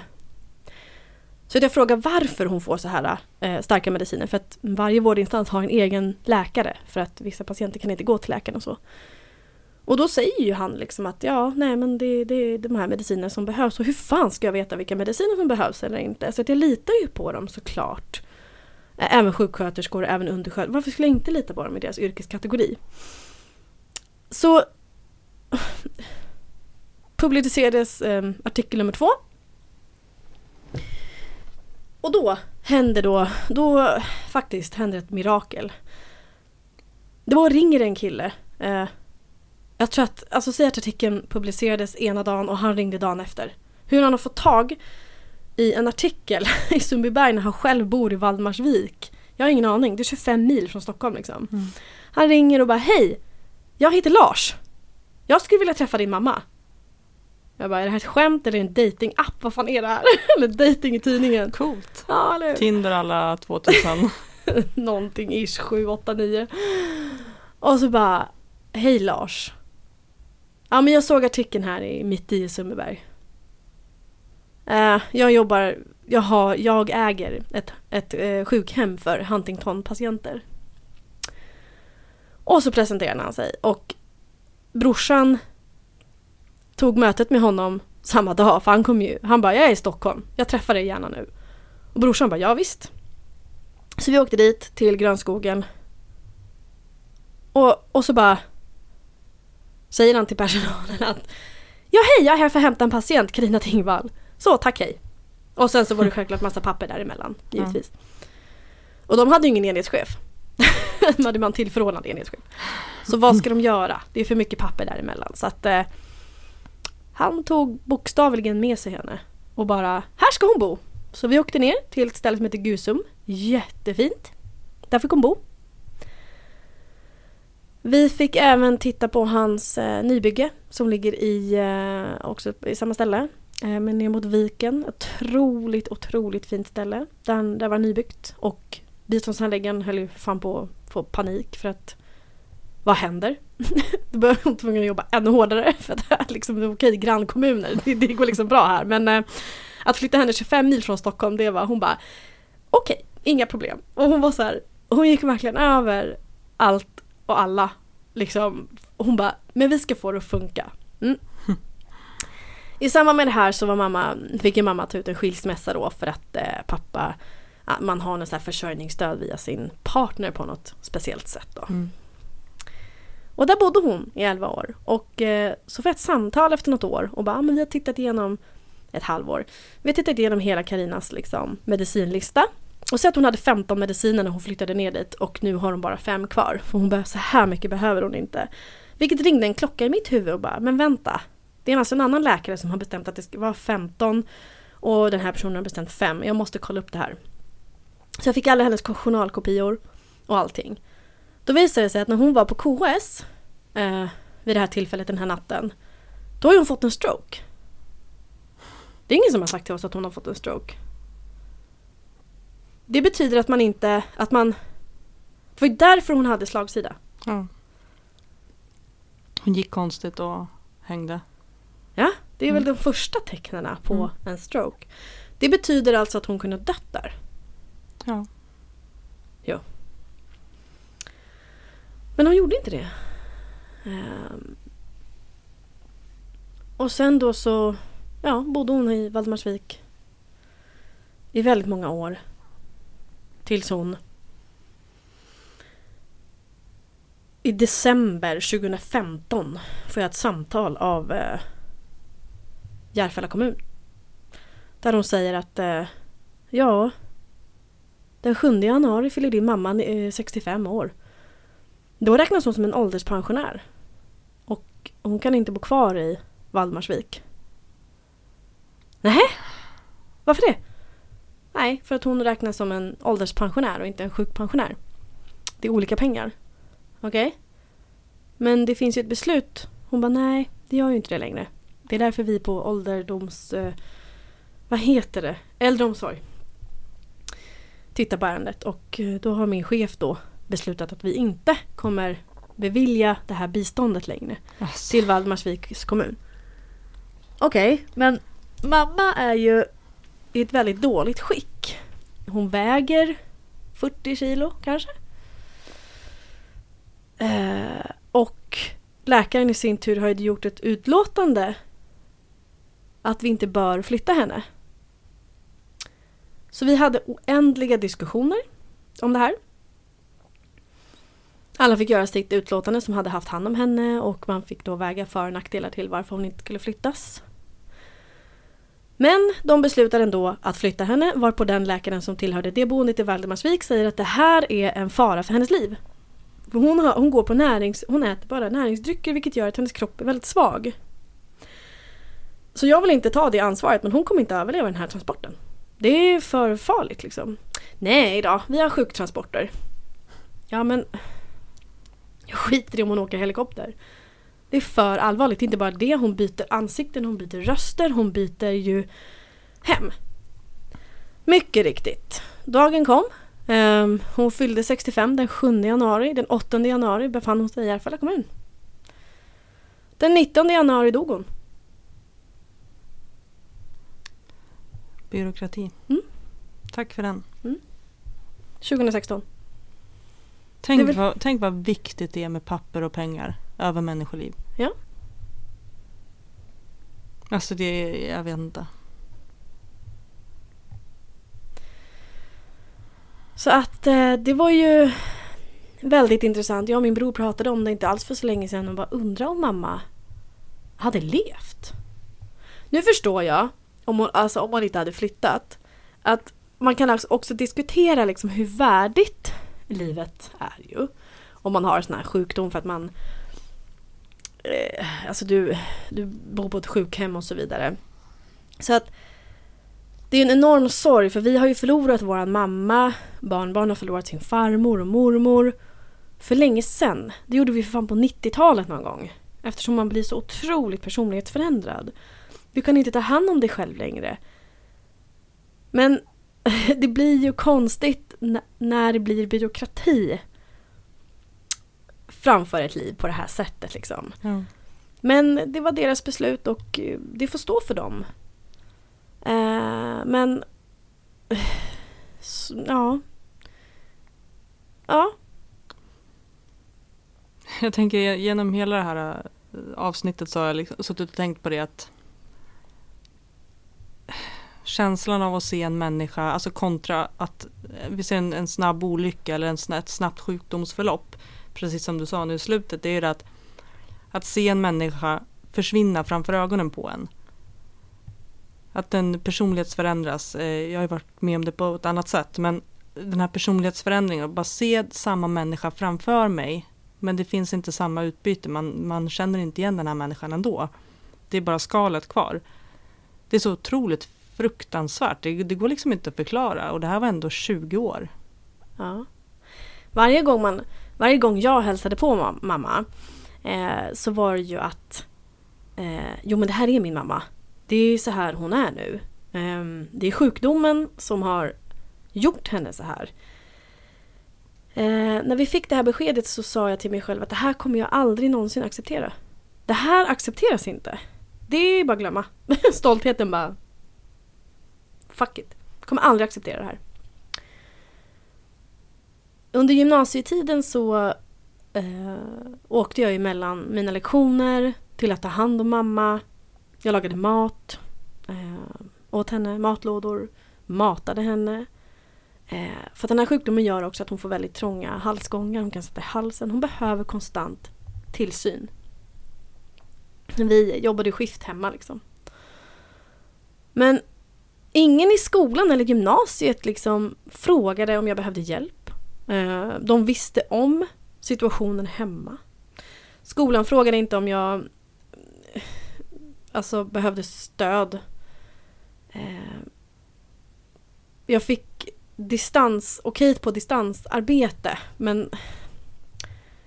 så jag frågar varför hon får så här eh, starka mediciner. För att varje vårdinstans har en egen läkare. För att vissa patienter kan inte gå till läkaren och så. Och då säger ju han liksom att ja, nej men det, det är de här medicinerna som behövs och hur fan ska jag veta vilka mediciner som behövs eller inte? Så att jag litar ju på dem såklart. Även sjuksköterskor, även undersköterskor. Varför skulle jag inte lita på dem i deras yrkeskategori? Så publicerades eh, artikel nummer två. Och då händer då, då faktiskt händer ett mirakel. Då ringer en kille eh, jag tror att, alltså säg att artikeln publicerades ena dagen och han ringde dagen efter. Hur han har fått tag i en artikel [LAUGHS] i Sundbyberg när han själv bor i Valdemarsvik. Jag har ingen aning, det är 25 mil från Stockholm liksom. Mm. Han ringer och bara hej! Jag heter Lars. Jag skulle vilja träffa din mamma. Jag bara, är det här ett skämt eller en datingapp? Vad fan är det här? [LAUGHS] eller dating i tidningen. Coolt. Ja, eller... Tinder alla 2000. Någonting ish, 7, 8, 9. Och så bara, hej Lars. Ja men jag såg artikeln här i mitt i Sundbyberg. Uh, jag jobbar, jag, har, jag äger ett, ett uh, sjukhem för Huntington-patienter. Och så presenterade han sig och brorsan tog mötet med honom samma dag för han kom ju, han bara jag är i Stockholm, jag träffar dig gärna nu. Och brorsan bara ja visst. Så vi åkte dit till grönskogen. Och, och så bara säger han till personalen att Ja hej, jag är här för att hämta en patient, Carina Tingvall. Så, tack hej. Och sen så var det självklart massa papper däremellan, givetvis. Och de hade ju ingen enhetschef. [LAUGHS] de hade man tillförordnad enhetschef. Så vad ska de göra? Det är för mycket papper däremellan. Så att eh, han tog bokstavligen med sig henne och bara, här ska hon bo. Så vi åkte ner till ett ställe som heter Gusum. Jättefint. Där fick hon bo. Vi fick även titta på hans eh, nybygge som ligger i, eh, också i samma ställe. Eh, men ner mot viken. Otroligt, otroligt fint ställe. Där, där var nybyggt. Och biståndshandläggaren höll ju fan på att få panik för att vad händer? [LAUGHS] Då började hon tvungen att jobba ännu hårdare [LAUGHS] för att det liksom, är liksom, okej, grannkommuner, det, det går liksom bra här. Men eh, att flytta henne 25 mil från Stockholm, det var, hon bara okej, inga problem. Och hon var så här, hon gick verkligen över allt och alla. Liksom, hon bara, men vi ska få det att funka. Mm. [LAUGHS] I samband med det här så var mamma, fick ju mamma ta ut en skilsmässa då för att eh, pappa, man har något så här försörjningsstöd via sin partner på något speciellt sätt då. Mm. Och där bodde hon i 11 år. Och eh, så får jag ett samtal efter något år och bara, ah, men vi har tittat igenom ett halvår. Vi har tittat igenom hela Karinas liksom, medicinlista. Och säg att hon hade 15 mediciner när hon flyttade ner dit och nu har hon bara fem kvar. För hon behöver, så här mycket behöver hon inte. Vilket ringde en klocka i mitt huvud och bara, men vänta. Det är alltså en annan läkare som har bestämt att det ska vara 15 och den här personen har bestämt 5. Jag måste kolla upp det här. Så jag fick alla hennes journalkopior och allting. Då visade det sig att när hon var på KS eh, vid det här tillfället den här natten, då har hon fått en stroke. Det är ingen som har sagt till oss att hon har fått en stroke. Det betyder att man inte, att man... Det var ju därför hon hade slagsida. Ja. Hon gick konstigt och hängde. Ja, det är väl Mm. de första tecknen på Mm. en stroke. Det betyder alltså att hon kunde ha dött där. Ja. Men hon gjorde inte det. Ehm. Och sen då så ja, bodde hon i Valdemarsvik i väldigt många år. Tills hon i december 2015 får jag ett samtal av eh, Järfälla kommun. Där hon säger att eh, ja, den 7 januari fyller din mamma eh, 65 år. Då räknas hon som en ålderspensionär. Och hon kan inte bo kvar i Valdemarsvik. Nej, Varför det? Nej, för att hon räknas som en ålderspensionär och inte en sjukpensionär. Det är olika pengar. Okej? Men det finns ju ett beslut. Hon bara nej, det gör ju inte det längre. Det är därför vi på ålderdoms... Eh, vad heter det? Äldreomsorg. Tittar på ärendet och eh, då har min chef då beslutat att vi inte kommer bevilja det här biståndet längre Alltså. till Valdemarsviks kommun. Okej, men mamma är ju i ett väldigt dåligt skick. Hon väger 40 kilo kanske. Eh, och läkaren i sin tur har ju gjort ett utlåtande att vi inte bör flytta henne. Så vi hade oändliga diskussioner om det här. Alla fick göra sitt utlåtande som hade haft hand om henne och man fick då väga för och nackdelar till varför hon inte skulle flyttas. Men de beslutar ändå att flytta henne varpå den läkaren som tillhörde det boendet i Valdemarsvik säger att det här är en fara för hennes liv. Hon, har, hon, går på närings, hon äter bara näringsdrycker vilket gör att hennes kropp är väldigt svag. Så jag vill inte ta det ansvaret men hon kommer inte överleva den här transporten. Det är för farligt liksom. Nej då, vi har sjuktransporter. Ja men jag skiter i om hon åker helikopter. Det är för allvarligt. Det är inte bara det. Hon byter ansikten, hon byter röster, hon byter ju hem. Mycket riktigt. Dagen kom. Ehm, hon fyllde 65 den 7 januari. Den 8 januari befann hon sig i Järfälla kommun. Den 19 januari dog hon. Byråkrati. Mm. Tack för den. 2016. Tänk, väl- vad, tänk vad viktigt det är med papper och pengar över människoliv. Ja. Alltså det jag vet inte. Så att eh, det var ju väldigt intressant. Jag och min bror pratade om det inte alls för så länge sedan och bara undrar om mamma hade levt. Nu förstår jag, om hon, alltså om hon inte hade flyttat, att man kan alltså också diskutera liksom hur värdigt livet är ju. Om man har en sån här sjukdom för att man Eh, alltså du, du bor på ett sjukhem och så vidare. Så att det är en enorm sorg för vi har ju förlorat vår mamma, barnbarn har förlorat sin farmor och mormor för länge sedan. Det gjorde vi för fan på 90-talet någon gång. Eftersom man blir så otroligt personlighetsförändrad. Du kan inte ta hand om dig själv längre. Men [LAUGHS] det blir ju konstigt när det blir byråkrati framför ett liv på det här sättet liksom. Ja. Men det var deras beslut och eh, det får stå för dem. Eh, men... ja. Ja. Jag tänker genom hela det här eh, avsnittet så har jag liksom suttit och tänkt på det att känslan av att se en människa, alltså kontra att eh, vi ser en, en snabb olycka eller en, ett snabbt sjukdomsförlopp, precis som du sa nu i slutet, det är ju det att, att se en människa försvinna framför ögonen på en. Att en personlighetsförändras, förändras. jag har ju varit med om det på ett annat sätt, men den här personlighetsförändringen, att bara se samma människa framför mig, men det finns inte samma utbyte, man, man känner inte igen den här människan ändå. Det är bara skalet kvar. Det är så otroligt fruktansvärt. Det, det, går liksom inte att förklara och det här var ändå 20 år. Ja. Varje gång, man, varje gång jag hälsade på mamma eh, så var det ju att eh, jo men det här är min mamma. Det är så här hon är nu. Eh, det är sjukdomen som har gjort henne så här. Eh, när vi fick det här beskedet så sa jag till mig själv att det här kommer jag aldrig någonsin acceptera. Det här accepteras inte. Det är bara att glömma. [LAUGHS] Stoltheten bara fuck it. Kommer aldrig acceptera det här. Under gymnasietiden så eh, åkte jag mellan mina lektioner till att ta hand om mamma. Jag lagade mat eh, åt henne, matlådor, matade henne. Eh, för den här sjukdomen gör också att hon får väldigt trånga halsgångar, hon kan sätta i halsen. Hon behöver konstant tillsyn. Vi jobbade skift hemma liksom. Men Ingen i skolan eller gymnasiet liksom frågade om jag behövde hjälp. Eh, de visste om situationen hemma. Skolan frågade inte om jag alltså, behövde stöd. Eh, jag fick distans, okej på distansarbete men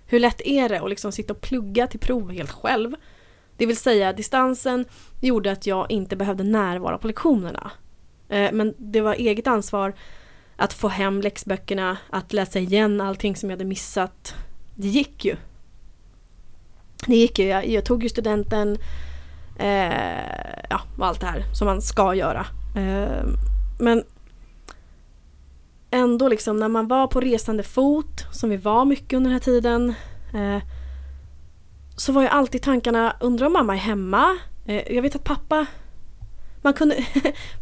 hur lätt är det att liksom sitta och plugga till prov helt själv? Det vill säga distansen gjorde att jag inte behövde närvara på lektionerna. Eh, men det var eget ansvar att få hem läxböckerna, att läsa igen allting som jag hade missat. Det gick ju. Det gick ju. Jag, jag tog ju studenten eh, ja, och allt det här som man ska göra. Eh, men ändå liksom när man var på resande fot, som vi var mycket under den här tiden, eh, så var ju alltid tankarna, undrar om mamma är hemma? Eh, jag vet att pappa man kunde, [LAUGHS]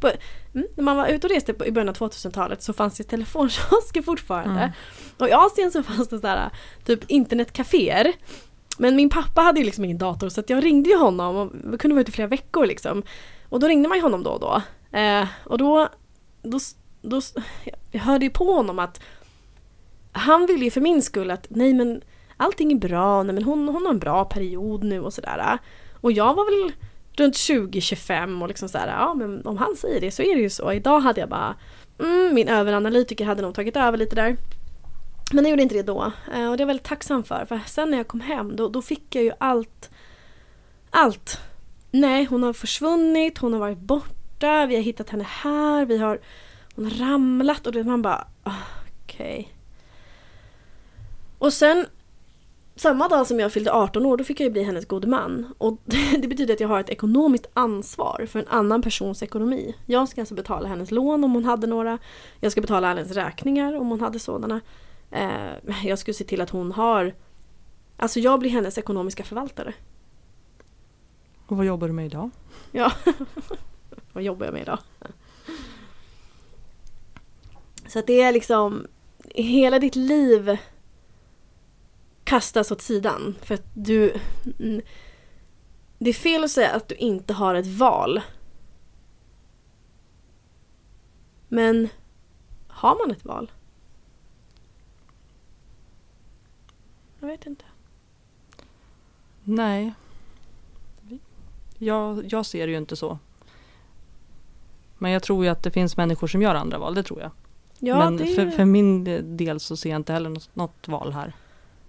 mm, när man var ute och reste i början av 2000-talet så fanns det telefonkiosker [LAUGHS] fortfarande. Mm. Och i Asien så fanns det sådär typ internetcaféer. Men min pappa hade ju liksom ingen dator så jag ringde ju honom och vi kunde vara ute i flera veckor liksom. Och då ringde man ju honom då och då. Eh, och då, då, då, jag hörde ju på honom att han ville ju för min skull att nej men allting är bra, nej men hon, hon har en bra period nu och sådär. Och jag var väl runt 20-25 och liksom såhär, ja men om han säger det så är det ju så. Idag hade jag bara, mm, min överanalytiker hade nog tagit över lite där. Men jag gjorde inte det då. Eh, och det är jag väldigt tacksam för. För sen när jag kom hem då, då fick jag ju allt. Allt. Nej, hon har försvunnit, hon har varit borta, vi har hittat henne här, vi har, hon har ramlat och det, man bara ah, okej. Okay. Och sen samma dag som jag fyllde 18 år då fick jag ju bli hennes gode man. Och [LAUGHS] det betyder att jag har ett ekonomiskt ansvar för en annan persons ekonomi. Jag ska alltså betala hennes lån om hon hade några. Jag ska betala hennes räkningar om hon hade sådana. Eh, jag ska se till att hon har... Alltså jag blir hennes ekonomiska förvaltare. Och vad jobbar du med idag? Ja, [LAUGHS] vad jobbar jag med idag? Så att det är liksom hela ditt liv kastas åt sidan. För att du... det är fel att säga att du inte har ett val. Men har man ett val? Jag vet inte. Nej. Jag, jag ser det ju inte så. Men jag tror ju att det finns människor som gör andra val, det tror jag. Ja, Men det... för, för min del så ser jag inte heller något, något val här.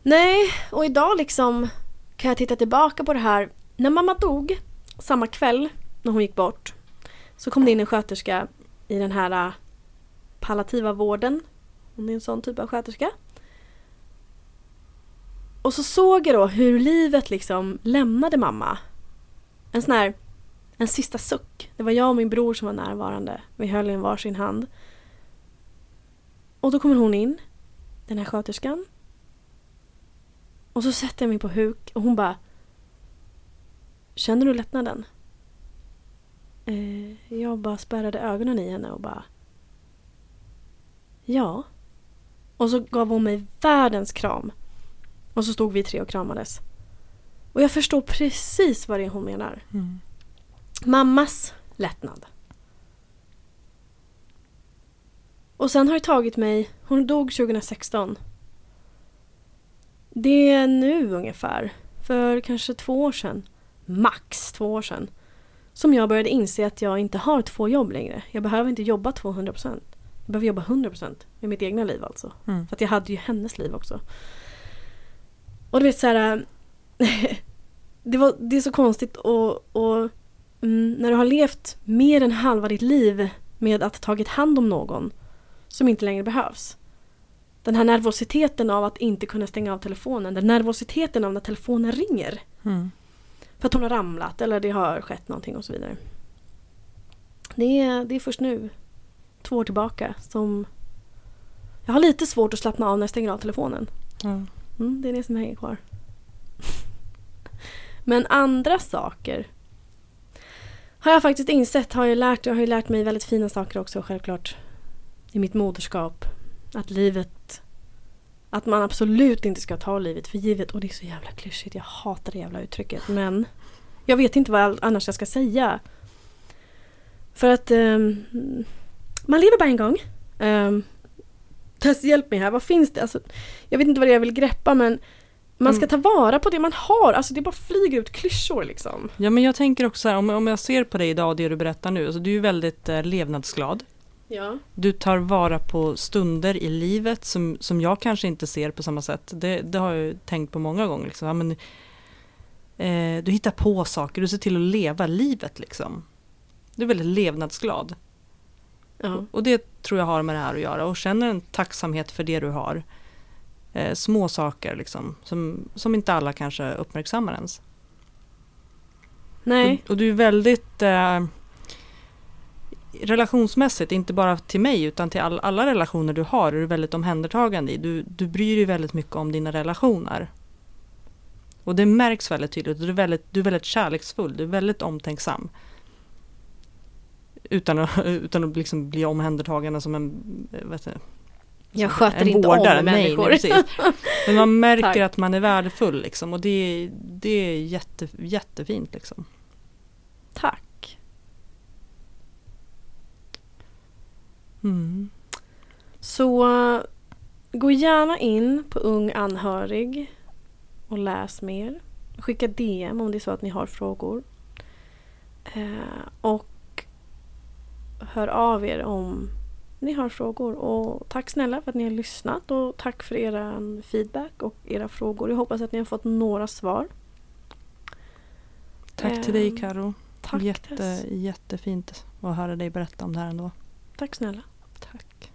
Nej, och idag liksom kan jag titta tillbaka på det här. När mamma dog, samma kväll när hon gick bort, så kom det in en sköterska i den här äh, palliativa vården. Hon är en sån typ av sköterska. Och så såg jag då hur livet liksom lämnade mamma. En sån här, en sista suck. Det var jag och min bror som var närvarande. Vi höll i en varsin hand. Och då kommer hon in, den här sköterskan. Och så sätter jag mig på huk och hon bara Känner du lättnaden? Eh, jag bara spärrade ögonen i henne och bara Ja. Och så gav hon mig världens kram. Och så stod vi tre och kramades. Och jag förstår precis vad det är hon menar. Mm. Mammas lättnad. Och sen har det tagit mig, hon dog 2016. Det är nu ungefär, för kanske två år sedan, max två år sedan, som jag började inse att jag inte har två jobb längre. Jag behöver inte jobba 200%. Jag behöver jobba 100% med mitt egna liv alltså. Mm. För att jag hade ju hennes liv också. Och du vet så här. [LAUGHS] det, var, det är så konstigt och, och mm, när du har levt mer än halva ditt liv med att tagit hand om någon som inte längre behövs. Den här nervositeten av att inte kunna stänga av telefonen. Den nervositeten av när telefonen ringer. Mm. För att hon har ramlat eller det har skett någonting och så vidare. Det är, det är först nu, två år tillbaka, som jag har lite svårt att slappna av när jag stänger av telefonen. Ja. Mm, det är det som hänger kvar. Men andra saker har jag faktiskt insett, har jag lärt, jag har ju lärt mig väldigt fina saker också självklart. I mitt moderskap. Att livet, att man absolut inte ska ta livet för givet. Och det är så jävla klyschigt, jag hatar det jävla uttrycket. Men jag vet inte vad annars jag ska säga. För att ehm, man lever bara en gång. Um, Tess, hjälp mig här. Vad finns det? Alltså, jag vet inte vad det är jag vill greppa men man ska ta vara på det man har. Alltså det bara flyger ut klyschor liksom. ja men jag tänker också så här, om, om jag ser på dig idag och det du berättar nu, alltså du är väldigt eh, levnadsglad. Ja. Du tar vara på stunder i livet som, som jag kanske inte ser på samma sätt. Det, det har jag tänkt på många gånger. Liksom. Ja, men, eh, du hittar på saker, du ser till att leva livet liksom. Du är väldigt levnadsglad. ja. Och det tror jag har med det här att göra och känner en tacksamhet för det du har. Eh, små saker liksom, som, som inte alla kanske uppmärksammar ens. Nej. Och, och du är väldigt eh, relationsmässigt, inte bara till mig utan till all, alla relationer du har, är du väldigt omhändertagande i. Du, du bryr dig väldigt mycket om dina relationer. Och det märks väldigt tydligt. Du är väldigt, du är väldigt kärleksfull, du är väldigt omtänksam. Utan att, [LAUGHS] utan att liksom bli omhändertagande som en, eh, vet du, Jag sköter inte vårdare. om människor. nej, precis. Men man [LAUGHS] märker att man är värdefull liksom, och det, det är jätte, jättefint. Liksom. Tack. Mm. Så gå gärna in på Ung anhörig och läs mer. Skicka DM om det är så att ni har frågor. Eh, och hör av er om ni har frågor. Och tack snälla för att ni har lyssnat och tack för er feedback och era frågor. Jag hoppas att ni har fått några svar. Tack till dig Ehm, Karo. Tack Jätte, Tess. jättefint att höra dig berätta om det här ändå. Tack snälla. Tack.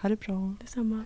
Ha det bra. Detsamma.